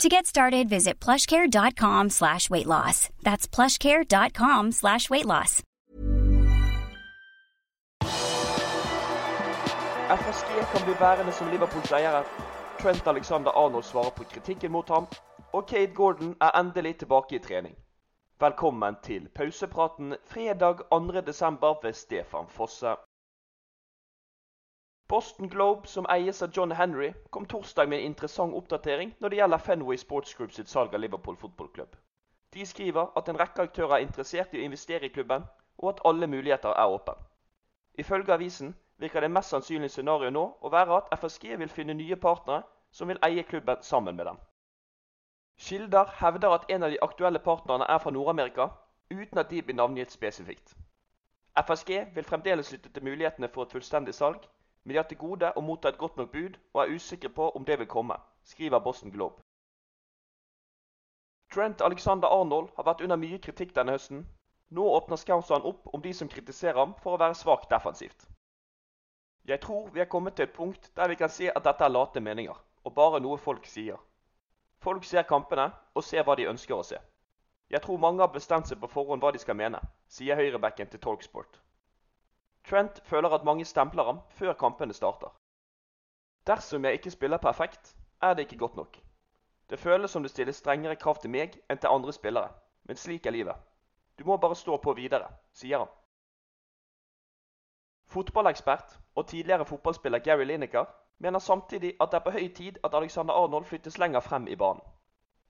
To get started, visit plushcare.com slash weight loss. That's plushcare.com slash weight loss. FSG kan bli værende som Liverpools eiere. Trent Alexander-Arnold svarer på kritikken mot ham. Og Kate Gordon er endelig tilbake i trening. Velkommen til pausepraten fredag 2.12. ved Stefan Fosse. Boston Globe, som eies av John Henry, kom torsdag med en interessant oppdatering når det gjelder Fenway Sports Group sitt salg av Liverpool fotballklubb. De skriver at en rekke aktører er interessert i å investere i klubben, og at alle muligheter er åpne. Ifølge avisen virker det mest sannsynlige scenarioet nå å være at FSG vil finne nye partnere som vil eie klubben sammen med dem. Kilder hevder at en av de aktuelle partnerne er fra Nord-Amerika, uten at de blir navngitt spesifikt. FSG vil fremdeles lytte til mulighetene for et fullstendig salg, men de har til gode å motta et godt nok bud og er usikre på om det vil komme, skriver Boston Globe. Trent Alexander Arnold har vært under mye kritikk denne høsten. Nå åpner Scouseren opp om de som kritiserer ham for å være svakt defensivt. Jeg tror vi er kommet til et punkt der vi kan se at dette er late meninger, og bare noe folk sier. Folk ser kampene og ser hva de ønsker å se. Jeg tror mange har bestemt seg på forhånd hva de skal mene, sier høyrebacken til Talksport. Trent føler at mange stempler ham før kampene starter. Dersom jeg ikke spiller perfekt, er det ikke godt nok. Det føles som det stilles strengere krav til meg enn til andre spillere, men slik er livet. Du må bare stå på videre, sier han. Fotballekspert og tidligere fotballspiller Gary Lineker mener samtidig at det er på høy tid at Alexander Arnold flyttes lenger frem i banen.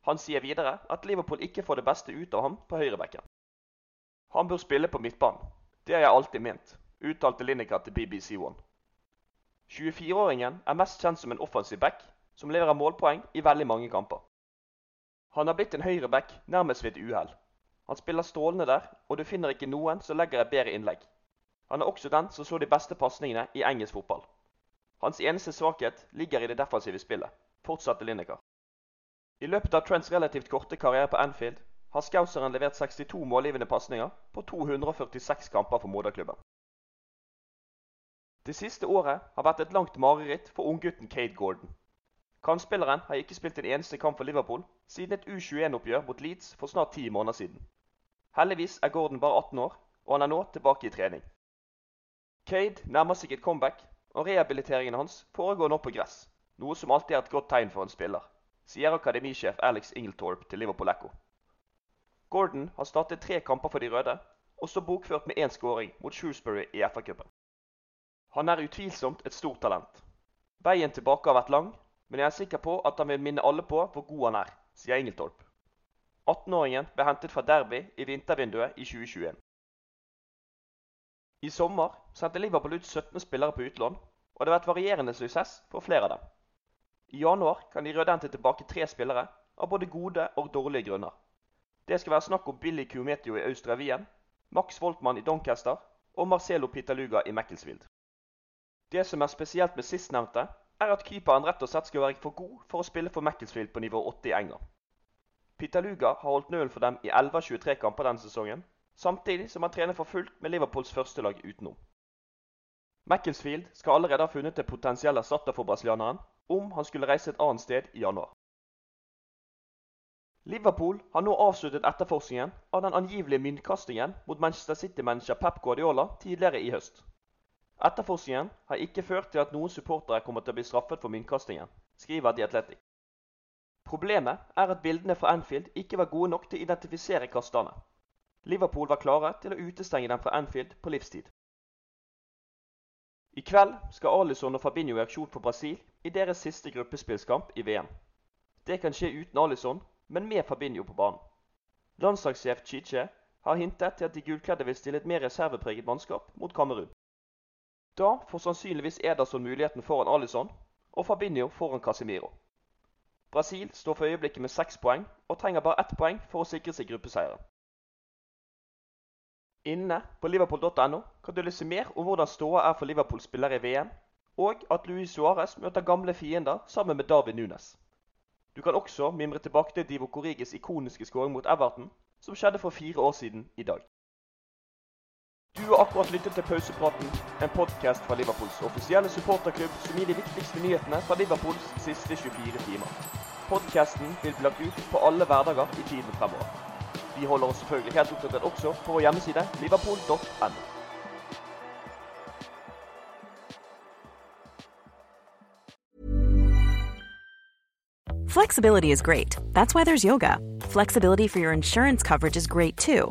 Han sier videre at Liverpool ikke får det beste ut av ham på høyrebekken. Han bør spille på midtbanen. Det har jeg alltid ment, uttalte Lineker til BBC One. 24-åringen er mest kjent som en offensiv back som leverer målpoeng i veldig mange kamper. Han har blitt en høyreback nærmest ved et uhell. Han spiller strålende der, og du finner ikke noen som legger et bedre innlegg. Han er også den som så de beste pasningene i engelsk fotball. Hans eneste svakhet ligger i det defensive spillet, fortsatte Lineker. I løpet av Trents relativt korte karriere på Anfield har Scouseren levert 62 målgivende pasninger på 246 kamper for moderklubben. Det siste året har vært et langt mareritt for unggutten Kate Gordon. Kantspilleren har ikke spilt en eneste kamp for Liverpool siden et U21-oppgjør mot Leeds for snart ti måneder siden. Heldigvis er Gordon bare 18 år, og han er nå tilbake i trening. Cade nærmer seg et comeback, og rehabiliteringen hans foregår nå på gress, noe som alltid er et godt tegn for en spiller, sier akademisjef Alex Ingeltorp til Liverpool Echo. Gordon har startet tre kamper for de røde, og står bokført med én skåring mot Shrewsbury i FA-cupen. Han er utvilsomt et stort talent. Veien tilbake har vært lang, men jeg er sikker på at han vil minne alle på hvor god han er, sier Ingeltorp. 18-åringen ble hentet fra Derby i vintervinduet i 2021. I sommer sendte Liverpool ut 17 spillere på utlån, og det har vært varierende suksess for flere av dem. I januar kan de røde hente tilbake tre spillere, av både gode og dårlige grunner. Det skal være snakk om Billy Kumetio i Austria Wien, Max Voltmann i Doncaster og Marcelo Pitaluga i Macclesfield. Det som er spesielt med sistnevnte, er at keeperen rett og slett skal være for god for å spille for Macclesfield på nivå 8 i England. Pitaluga har holdt nølen for dem i 11 av 23 kamper denne sesongen, samtidig som han trener for fullt med Liverpools førstelag utenom. Macclesfield skal allerede ha funnet en potensiell erstatter for brasilianeren om han skulle reise et annet sted i januar. Liverpool har nå avsluttet etterforskningen av den angivelige myntkastingen mot Manchester City-manager Pep Guardiola tidligere i høst. Etterforskningen har ikke ført til at noen supportere kommer til å bli straffet for myntkastingen, skriver The Athletic. Problemet er at bildene fra Anfield ikke var gode nok til å identifisere kasterne. Liverpool var klare til å utestenge dem fra Anfield på livstid. I kveld skal Alison og Fabinho i aksjon for Brasil i deres siste gruppespillskamp i VM. Det kan skje uten Alison, men med Fabinho på banen. Landslagssjef Chiche har hintet til at de gulkledde vil stille et mer reservepreget mannskap mot Kamerun. Da får sannsynligvis Ederson muligheten foran Alison og Fabinho foran Casemiro. Brasil står for øyeblikket med seks poeng og trenger bare ett poeng for å sikre seg gruppeseieren. Inne på liverpool.no kan du lese mer om hvordan ståa er for Liverpool-spillere i VM, og at Luis Suárez møter gamle fiender sammen med David Nunes. Du kan også mimre tilbake til Divo Corriges ikoniske skåring mot Everton, som skjedde for fire år siden i dag. Du har akkurat lyttet til Pausepraten, en podkast fra Liverpools offisielle supporterklubb som gir de viktigste nyhetene fra Liverpools siste 24 timer. Podkasten vil bli lagt ut på alle hverdager i tiden fremover. Vi holder oss selvfølgelig helt oppdatert også på vår hjemmeside liverpool.no. Flexibility is great. That's why there's yoga. Flexibility for your insurance coverage is great too.